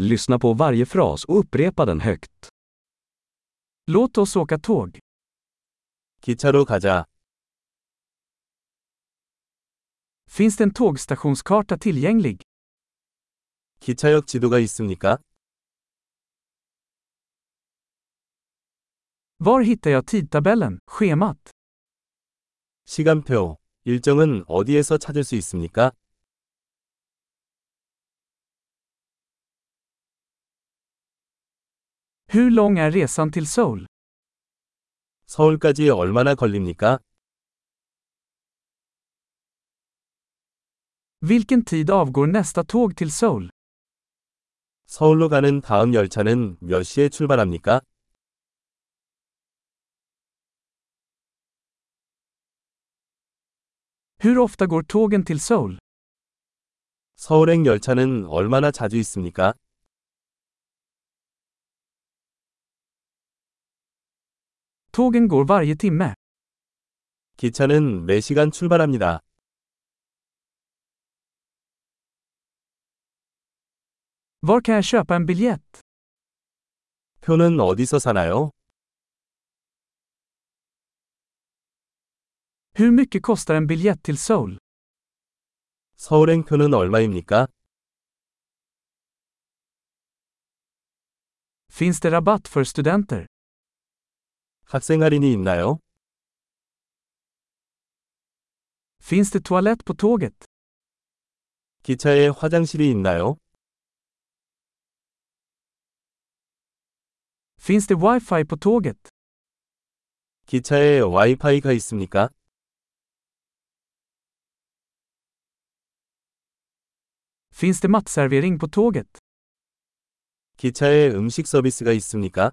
Lyssna på varje fras och upprepa den högt. Låt oss åka tåg. 기차로 가자. Finns det en tågstationskarta tillgänglig? 기차역 지도가 있습니까? Var hittar jag tidtabellen, schemat? 시간표, 일정은 어디에서 찾을 수 있습니까? Hur lång är resan till Seoul? 서울까지 얼마나 걸립니까? Vilken tid avgår nästa tåg till Seoul? 서울로 가는 다음 열차는 몇 시에 출발합니까? Hur ofta går tågen till Seoul? 서울행 열차는 얼마나 자주 있습니까? Tågen går varje timme. 기차는 매 시간 출발합니다. Var kan jag köpa en biljett? 표는 어디서 사나요? Hur mycket kostar en biljett till Seoul? 서울행 표는 얼마입니까? Finns det rabatt för studenter? 학생 할인이 있나요? Finns det toalett på tåget? 기차에 화장실이 있나요? Finns det wifi på tåget? 기차에 와이파이가 있습니까? Finns det matservering på tåget? 기차에 음식 서비스가 있습니까?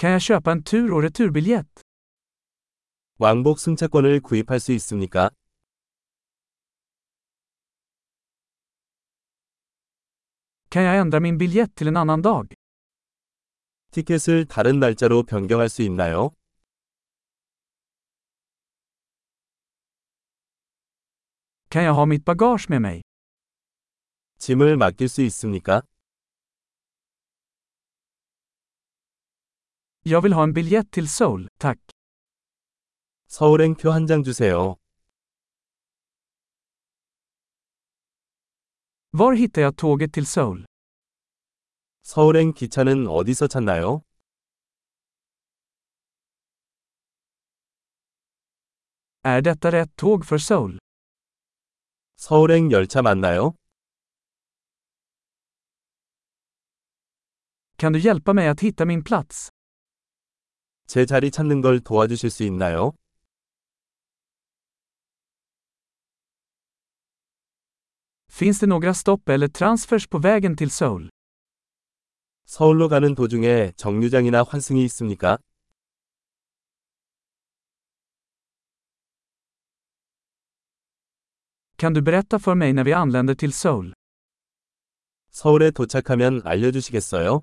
Kan jag köpa en tur och returbiljett? 왕복 승차권을 구입할 수 있습니까? Kan jag ändra min biljett till en annan dag? 티켓을 다른 날짜로 변경할 수 있나요? Kan jag ha mitt bagage med mig? 짐을 맡길 수 있습니까? Jag vill ha en biljett till Seoul, tack. 서울행 표 한 장 주세요. Var hittar jag tåget till Seoul? 서울행 기차는 어디서 찾나요? Är detta rätt tåg för Seoul? 서울행 열차 맞나요? Kan du hjälpa mig att hitta min plats? 제 자리 찾는 걸 도와주실 수 있나요? Finns det några stopp eller transfers på vägen till Seoul? 서울로 가는 도중에 정류장이나 환승이 있습니까? Kan du berätta för mig när vi anländer till Seoul? 서울에 도착하면 알려주시겠어요?